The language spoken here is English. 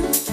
you.